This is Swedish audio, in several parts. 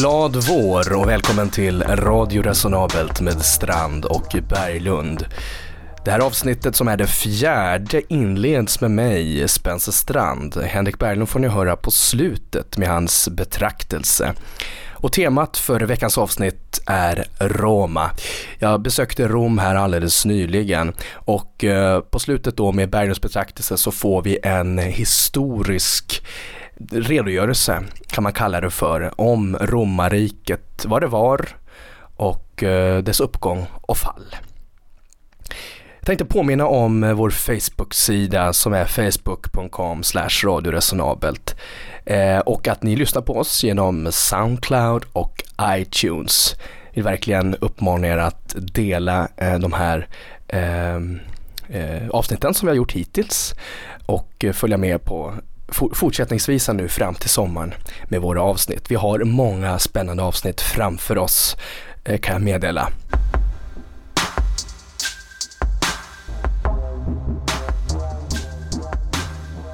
Glad vår och välkommen till Radio Resonabelt med Strand och Berglund. Det här avsnittet som är det fjärde inleds med mig, Spencer Strand. Henrik Berglund får ni höra på slutet med hans betraktelse. Och temat för veckans avsnitt är Roma. Jag besökte Rom här alldeles nyligen och eh, på slutet då med Berglunds betraktelse så får vi en historisk redogörelse kan man kalla det för om romarriket, vad det var och eh, dess uppgång och fall. Jag tänkte påminna om eh, vår Facebook-sida som är facebook.com radioresonabelt eh, och att ni lyssnar på oss genom Soundcloud och iTunes. Jag vill verkligen uppmana er att dela de här avsnitten som vi har gjort hittills och följa med på fortsättningsvis nu fram till sommaren med våra avsnitt. Vi har många spännande avsnitt framför oss eh, kan jag meddela.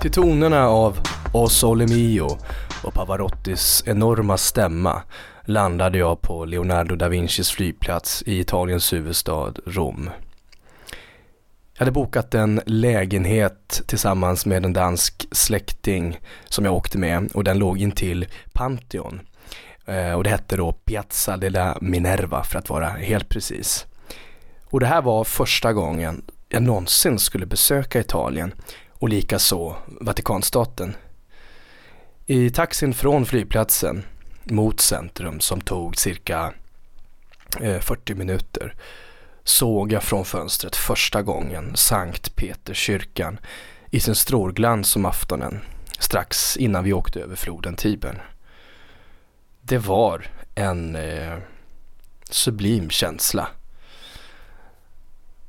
Till tonerna av O Sole Mio och Pavarottis enorma stämma landade jag på Leonardo da Vincis flygplats i Italiens huvudstad Rom. Jag hade bokat en lägenhet tillsammans med en dansk släkting som jag åkte med och den låg intill Pantheon. Eh, och det hette då Piazza della Minerva för att vara helt precis. Och det här var första gången jag någonsin skulle besöka Italien och likaså Vatikanstaten. I taxin från flygplatsen mot centrum som tog cirka eh, 40 minuter såg jag från fönstret första gången Sankt Peterskyrkan i sin strålglans om aftonen strax innan vi åkte över floden Tibern. Det var en eh, sublim känsla.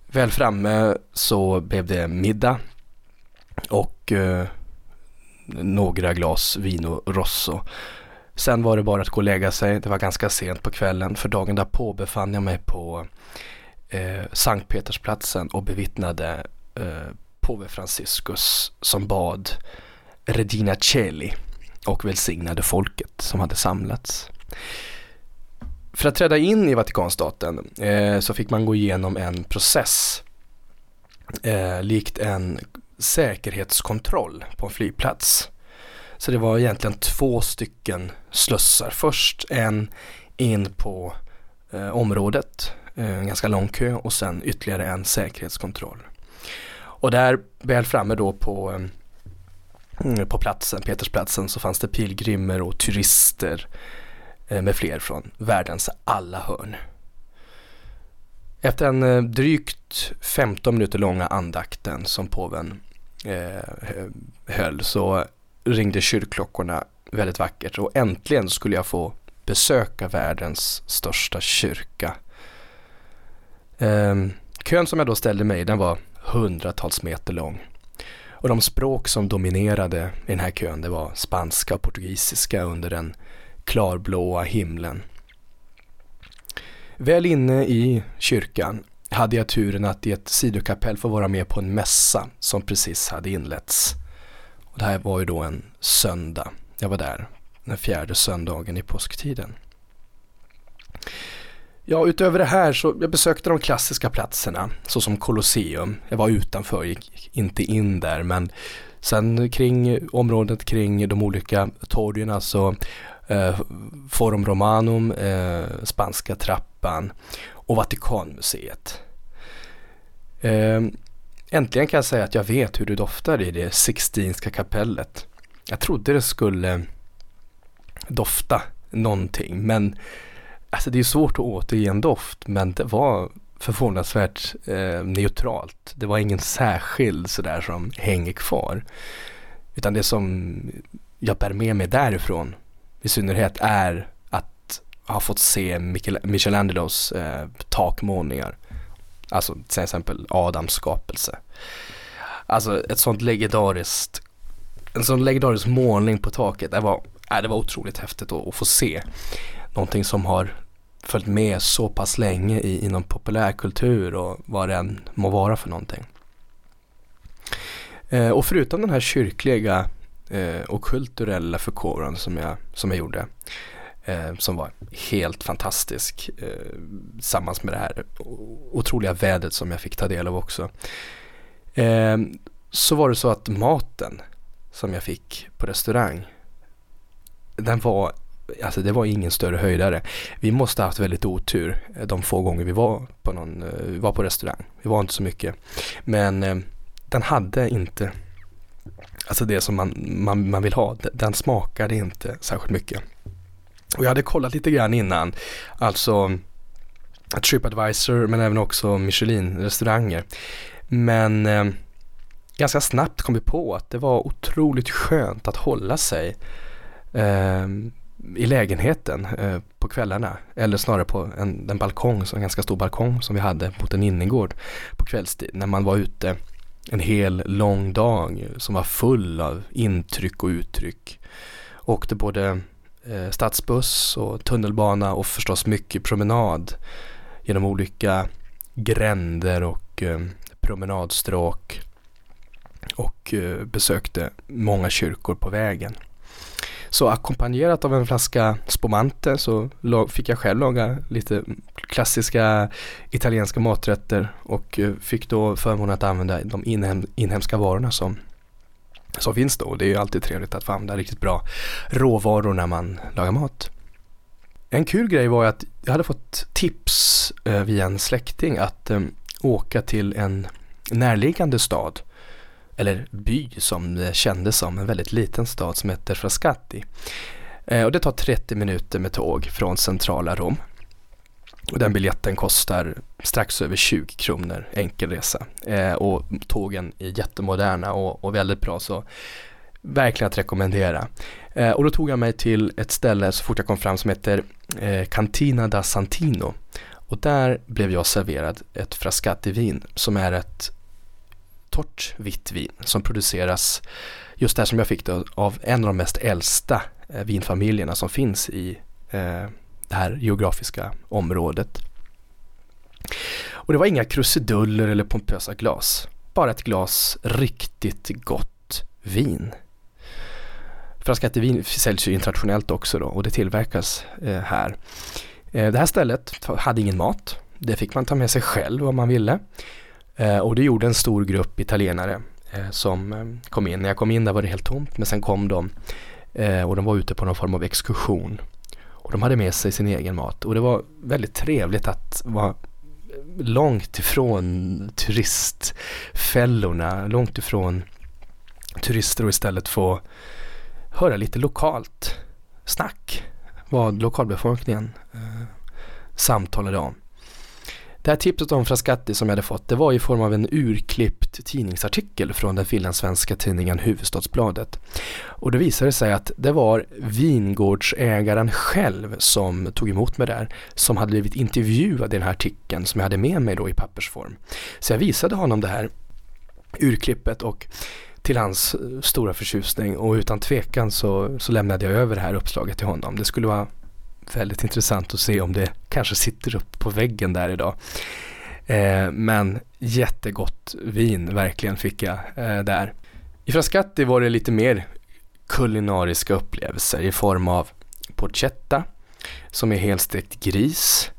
Väl framme så blev det middag och eh, några glas vino rosso. Sen var det bara att gå och lägga sig. Det var ganska sent på kvällen för dagen därpå befann jag mig på eh, Sankt Petersplatsen och bevittnade eh, påve Franciscus som bad Regina Celi och välsignade folket som hade samlats. För att träda in i Vatikanstaten eh, så fick man gå igenom en process eh, likt en säkerhetskontroll på en flygplats. Så det var egentligen två stycken slussar. Först en in på eh, området Eh, en ganska lång kö och sen ytterligare en säkerhetskontroll. Och där väl framme då på, eh, på platsen, Petersplatsen, så fanns det pilgrimer och turister eh, med fler från världens alla hörn. Efter en drygt 15 minuter långa andakten som påven eh, höll så ringde kyrkklockorna väldigt vackert och äntligen skulle jag få besöka världens största kyrka Um, kön som jag då ställde mig den var hundratals meter lång. Och de språk som dominerade i den här kön det var spanska och portugisiska under den klarblåa himlen. Väl inne i kyrkan hade jag turen att i ett sidokapell få vara med på en mässa som precis hade inletts. Och det här var ju då en söndag. Jag var där den fjärde söndagen i påsktiden. Ja, utöver det här så jag besökte de klassiska platserna såsom Colosseum. Jag var utanför, gick inte in där men sen kring området kring de olika torgen, alltså eh, Forum Romanum, eh, Spanska trappan och Vatikanmuseet. Eh, äntligen kan jag säga att jag vet hur det doftar i det Sixtinska kapellet. Jag trodde det skulle dofta någonting men Alltså det är svårt att återge en doft men det var förvånansvärt eh, neutralt. Det var ingen särskild sådär som hänger kvar. Utan det som jag bär med mig därifrån i synnerhet är att ha fått se Michel Michelangelos eh, takmålningar. Alltså till exempel Adams skapelse. Alltså ett sånt legendariskt, en sån legendarisk målning på taket. Det var, äh, det var otroligt häftigt att, att få se någonting som har följt med så pass länge i, inom populärkultur och vad det än må vara för någonting. Eh, och förutom den här kyrkliga eh, och kulturella förkovran som jag, som jag gjorde eh, som var helt fantastisk. Eh, tillsammans med det här otroliga vädret som jag fick ta del av också. Eh, så var det så att maten som jag fick på restaurang, den var Alltså det var ingen större höjdare. Vi måste ha haft väldigt otur eh, de få gånger vi var på, någon, eh, vi var på restaurang. Vi var inte så mycket. Men eh, den hade inte alltså det som man, man, man vill ha. Den smakade inte särskilt mycket. Och jag hade kollat lite grann innan, alltså Tripadvisor men även också Michelin-restauranger. Men eh, ganska snabbt kom vi på att det var otroligt skönt att hålla sig eh, i lägenheten eh, på kvällarna. Eller snarare på en, en balkong, en ganska stor balkong som vi hade mot en innergård på kvällstid. När man var ute en hel lång dag som var full av intryck och uttryck. Åkte både eh, stadsbuss och tunnelbana och förstås mycket promenad genom olika gränder och eh, promenadstråk och eh, besökte många kyrkor på vägen. Så ackompanjerat av en flaska spumante så fick jag själv laga lite klassiska italienska maträtter och eh, fick då förmånen att använda de inhem inhemska varorna som, som finns då. Det är ju alltid trevligt att få använda riktigt bra råvaror när man lagar mat. En kul grej var att jag hade fått tips eh, via en släkting att eh, åka till en närliggande stad eller by som det kändes som, en väldigt liten stad som heter Frascati. Eh, och det tar 30 minuter med tåg från centrala Rom. Och den biljetten kostar strax över 20 kronor enkel resa. Eh, och tågen är jättemoderna och, och, väldigt bra så verkligen att rekommendera. Eh, och då tog jag mig till ett ställe så fort jag kom fram som heter eh, Cantina da Santino. Och där blev jag serverad ett Frascati-vin som är ett torrt vitt vin som produceras just där som jag fick det av en av de mest äldsta eh, vinfamiljerna som finns i eh, det här geografiska området. Och det var inga krusiduller eller pompösa glas. Bara ett glas riktigt gott vin. Frascati-vin säljs ju internationellt också då och det tillverkas eh, här. Eh, det här stället hade ingen mat. Det fick man ta med sig själv om man ville. Eh, och det gjorde en stor grupp italienare eh, som eh, kom in. När jag kom in där var det helt tomt men sen kom de och de var ute på någon form av exkursion. Och de hade med sig sin egen mat och det var väldigt trevligt att vara långt ifrån turistfällorna, långt ifrån turister och istället få höra lite lokalt snack. Vad lokalbefolkningen eh, samtalade om. Det här tipset om Frascati som jag hade fått det var i form av en urklippt tidningsartikel från den finlandssvenska tidningen Huvudstadsbladet. Och det visade sig att det var vingårdsägaren själv som tog emot mig där som hade blivit intervjuad i den här artikeln som jag hade med mig då i pappersform. Så jag visade honom det här urklippet och till hans stora förtjusning och utan tvekan så, så lämnade jag över det här uppslaget till honom. Det skulle vara väldigt intressant att se om det kanske sitter upp på väggen där idag. Eh, men jättegott vin verkligen fick jag eh, där. I Frascati var det lite mer kulinariska upplevelser i form av porchetta som är helstekt gris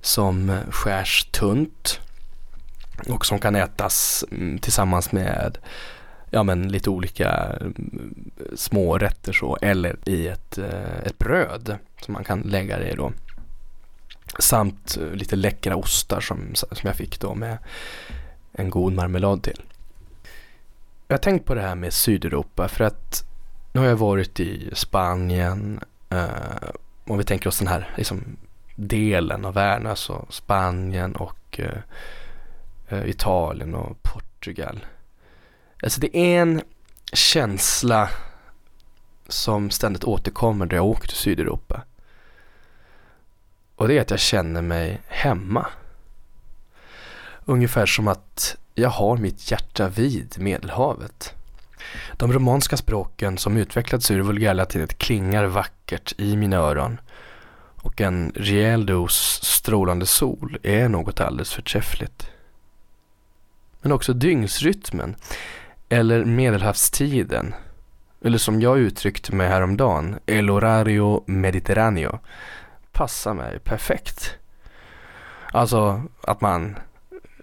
som skärs tunt och som kan ätas mm, tillsammans med ja men lite olika mm, små rätter så eller i ett, eh, ett bröd som man kan lägga det i då. Samt eh, lite läckra ostar som, som jag fick då med en god marmelad till. Jag har tänkt på det här med Sydeuropa för att nu har jag varit i Spanien eh, om vi tänker oss den här liksom, delen av världen, alltså Spanien och eh, eh Italien och Portugal. Alltså det är en känsla som ständigt återkommer när jag åker till Sydeuropa. Och det är att jag känner mig hemma. Ungefär som att jag har mitt hjärta vid Medelhavet. De romanska språken som utvecklats ur vulgärlatinet klingar vackert i mina öron och en rejäl dos strålande sol är något alldeles förträffligt. Men också dygnsrytmen eller medelhavstiden eller som jag uttryckte mig häromdagen, el horario mediterraneo, passar mig perfekt. Alltså att man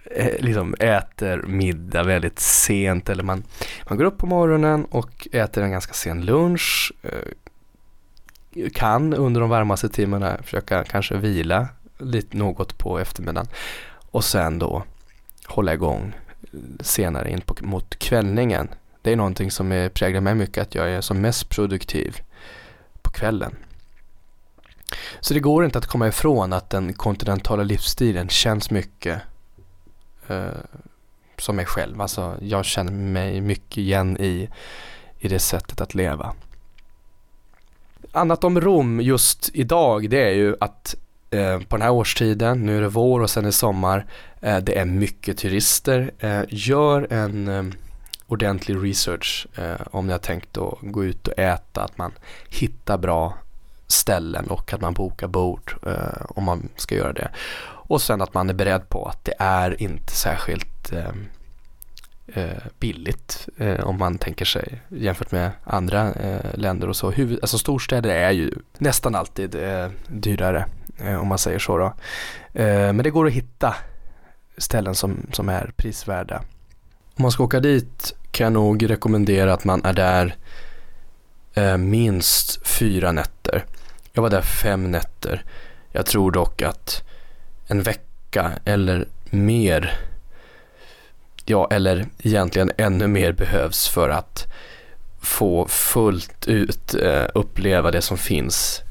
eh, liksom äter middag väldigt sent eller man, man går upp på morgonen och äter en ganska sen lunch. Eh, kan under de varmaste timmarna försöka kanske vila lite något på eftermiddagen och sen då hålla igång senare in på, mot kvällningen. Det är någonting som är, präglar mig mycket att jag är som mest produktiv på kvällen. Så det går inte att komma ifrån att den kontinentala livsstilen känns mycket eh, som mig själv. Alltså jag känner mig mycket igen i, i det sättet att leva. Annat om Rom just idag det är ju att Eh, på den här årstiden, nu är det vår och sen är det sommar, eh, det är mycket turister. Eh, gör en eh, ordentlig research eh, om ni har tänkt att gå ut och äta, att man hittar bra ställen och att man bokar bord eh, om man ska göra det. Och sen att man är beredd på att det är inte särskilt eh Eh, billigt eh, om man tänker sig jämfört med andra eh, länder och så. Huvud, alltså storstäder är ju nästan alltid eh, dyrare eh, om man säger så då. Eh, men det går att hitta ställen som, som är prisvärda. Om man ska åka dit kan jag nog rekommendera att man är där minst fyra nätter. Jag var där fem nätter. Jag tror dock att en vecka eller mer, ja eller egentligen ännu mer behövs för att få fullt ut eh, uppleva det som finns.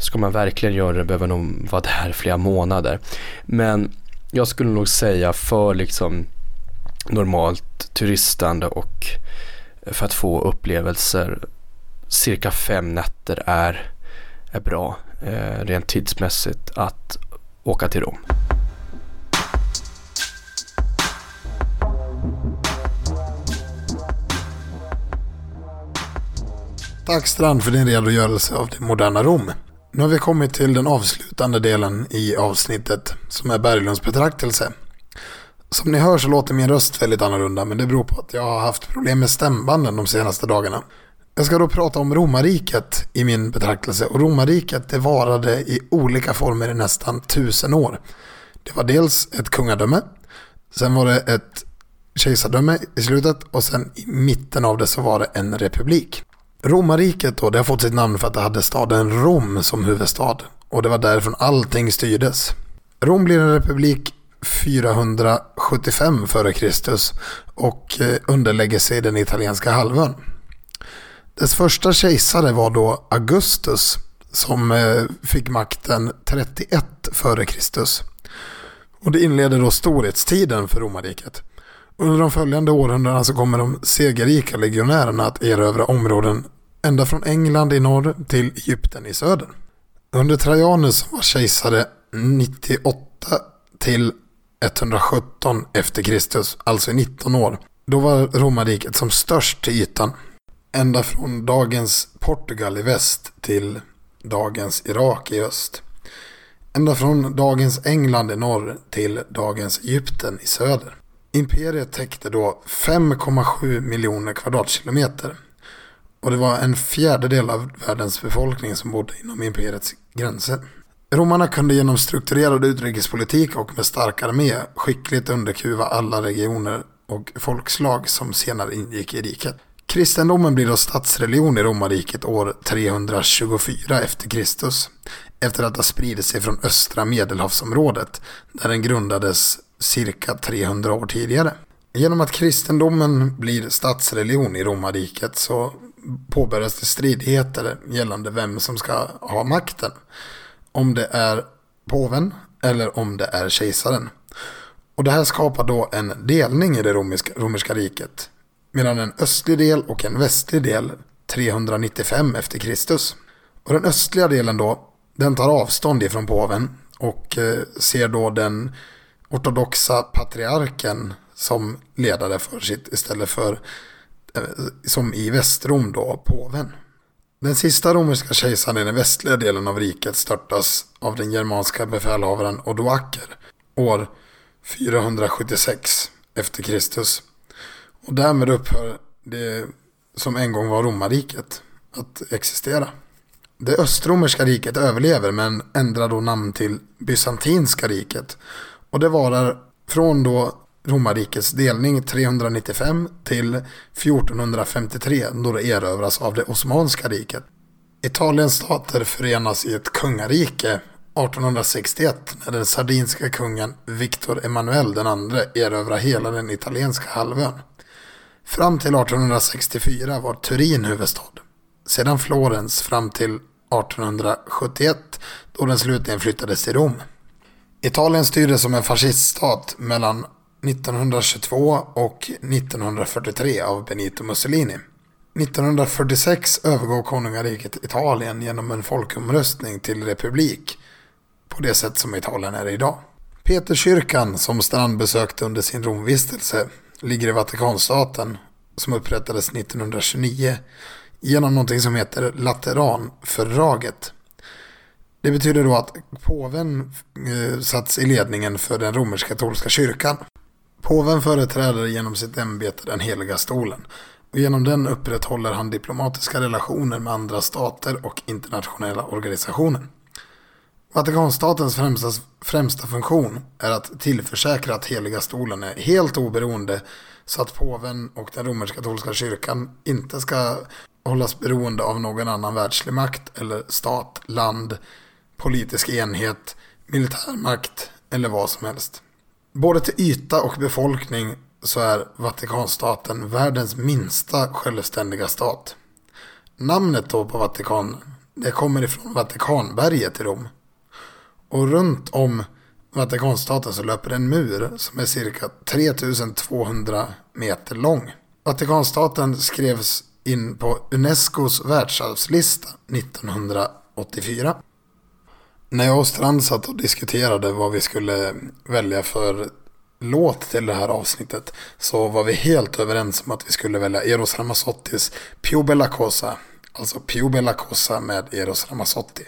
Ska man verkligen göra det behöver man nog vara där flera månader. Men jag skulle nog säga för liksom normalt turistande och för att få upplevelser cirka fem nätter är är bra eh, rent tidsmässigt att åka till Rom. Tack Strand för din redogörelse av det moderna Rom. Nu har vi kommit till den avslutande delen i avsnittet som är Berglunds betraktelse. Som ni hör så låter min röst väldigt annorlunda men det beror på att jag har haft problem med stämbanden de senaste dagarna. Jag ska då prata om romarriket i min betraktelse. Och romarriket det varade i olika former i nästan tusen år. Det var dels ett kungadöme. Sen var det ett kejsardöme i slutet. Och sen i mitten av det så var det en republik. Romarriket då, det har fått sitt namn för att det hade staden Rom som huvudstad. Och det var därifrån allting styrdes. Rom blir en republik 475 f.Kr. och eh, underlägger sig den italienska halvön. Dess första kejsare var då Augustus som eh, fick makten 31 f.Kr. Och det inleder då storhetstiden för romarriket. Under de följande århundradena så kommer de segerrika legionärerna att erövra områden ända från England i norr till Egypten i söder. Under Trajanus som var kejsare 98 till 117 efter Kristus, alltså i 19 år, då var romarriket som störst till ytan ända från dagens Portugal i väst till dagens Irak i öst. Ända från dagens England i norr till dagens Egypten i söder. Imperiet täckte då 5,7 miljoner kvadratkilometer. Och det var en fjärdedel av världens befolkning som bodde inom imperiets gränser. Romarna kunde genom strukturerad utrikespolitik och med stark armé skickligt underkuva alla regioner och folkslag som senare ingick i riket. Kristendomen blir då statsreligion i romarriket år 324 efter Kristus. Efter att ha spridit sig från östra medelhavsområdet där den grundades cirka 300 år tidigare. Genom att kristendomen blir statsreligion i romarriket så påbörjas det stridigheter gällande vem som ska ha makten. Om det är påven eller om det är kejsaren. Och det här skapar då en delning i det romerska, romerska riket medan en östlig del och en västlig del 395 efter Kristus. Och den östliga delen då, den tar avstånd ifrån påven och eh, ser då den ortodoxa patriarken som ledare för sitt istället för eh, som i Västrom då påven. Den sista romerska kejsaren i den västliga delen av riket störtas av den germanska befälhavaren Odoaker år 476 efter Kristus. Och därmed upphör det som en gång var romarriket att existera. Det östromerska riket överlever men ändrar då namn till bysantinska riket. Och det varar från då romarrikets delning 395 till 1453 då det erövras av det Osmanska riket. Italiens stater förenas i ett kungarike 1861 när den sardinska kungen Victor Emanuel II erövrar hela den italienska halvön. Fram till 1864 var Turin huvudstad. Sedan Florens fram till 1871 då den slutligen flyttades till Rom. Italien styrdes som en fasciststat mellan 1922 och 1943 av Benito Mussolini. 1946 övergav konungariket Italien genom en folkomröstning till republik på det sätt som Italien är idag. Peterskyrkan som Strand besökte under sin Romvistelse ligger i Vatikanstaten som upprättades 1929 genom någonting som heter Lateranfördraget. Det betyder då att påven eh, satts i ledningen för den romersk-katolska kyrkan. Påven företräder genom sitt ämbete den heliga stolen. Och genom den upprätthåller han diplomatiska relationer med andra stater och internationella organisationer. Vatikanstatens främsta, främsta funktion är att tillförsäkra att heliga stolen är helt oberoende så att påven och den romersk-katolska kyrkan inte ska hållas beroende av någon annan världslig makt eller stat, land, politisk enhet, militärmakt eller vad som helst. Både till yta och befolkning så är Vatikanstaten världens minsta självständiga stat. Namnet då på Vatikanen, det kommer ifrån Vatikanberget i Rom. Och runt om Vatikanstaten så löper en mur som är cirka 3200 meter lång. Vatikanstaten skrevs in på Unescos världsarvslista 1984. När jag och Strand satt och diskuterade vad vi skulle välja för låt till det här avsnittet så var vi helt överens om att vi skulle välja Eros Ramazzottis Pio Bella Cosa. Alltså Pio Bella Cosa med Eros Ramazzotti.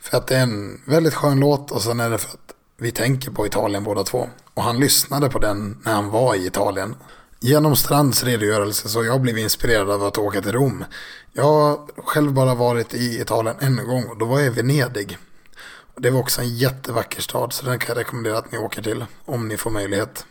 För att det är en väldigt skön låt och sen är det för att vi tänker på Italien båda två. Och han lyssnade på den när han var i Italien. Genom Strands redogörelse så har jag blivit inspirerad av att åka till Rom. Jag har själv bara varit i Italien en gång och då var jag i Venedig. Det var också en jättevacker stad så den kan jag rekommendera att ni åker till om ni får möjlighet.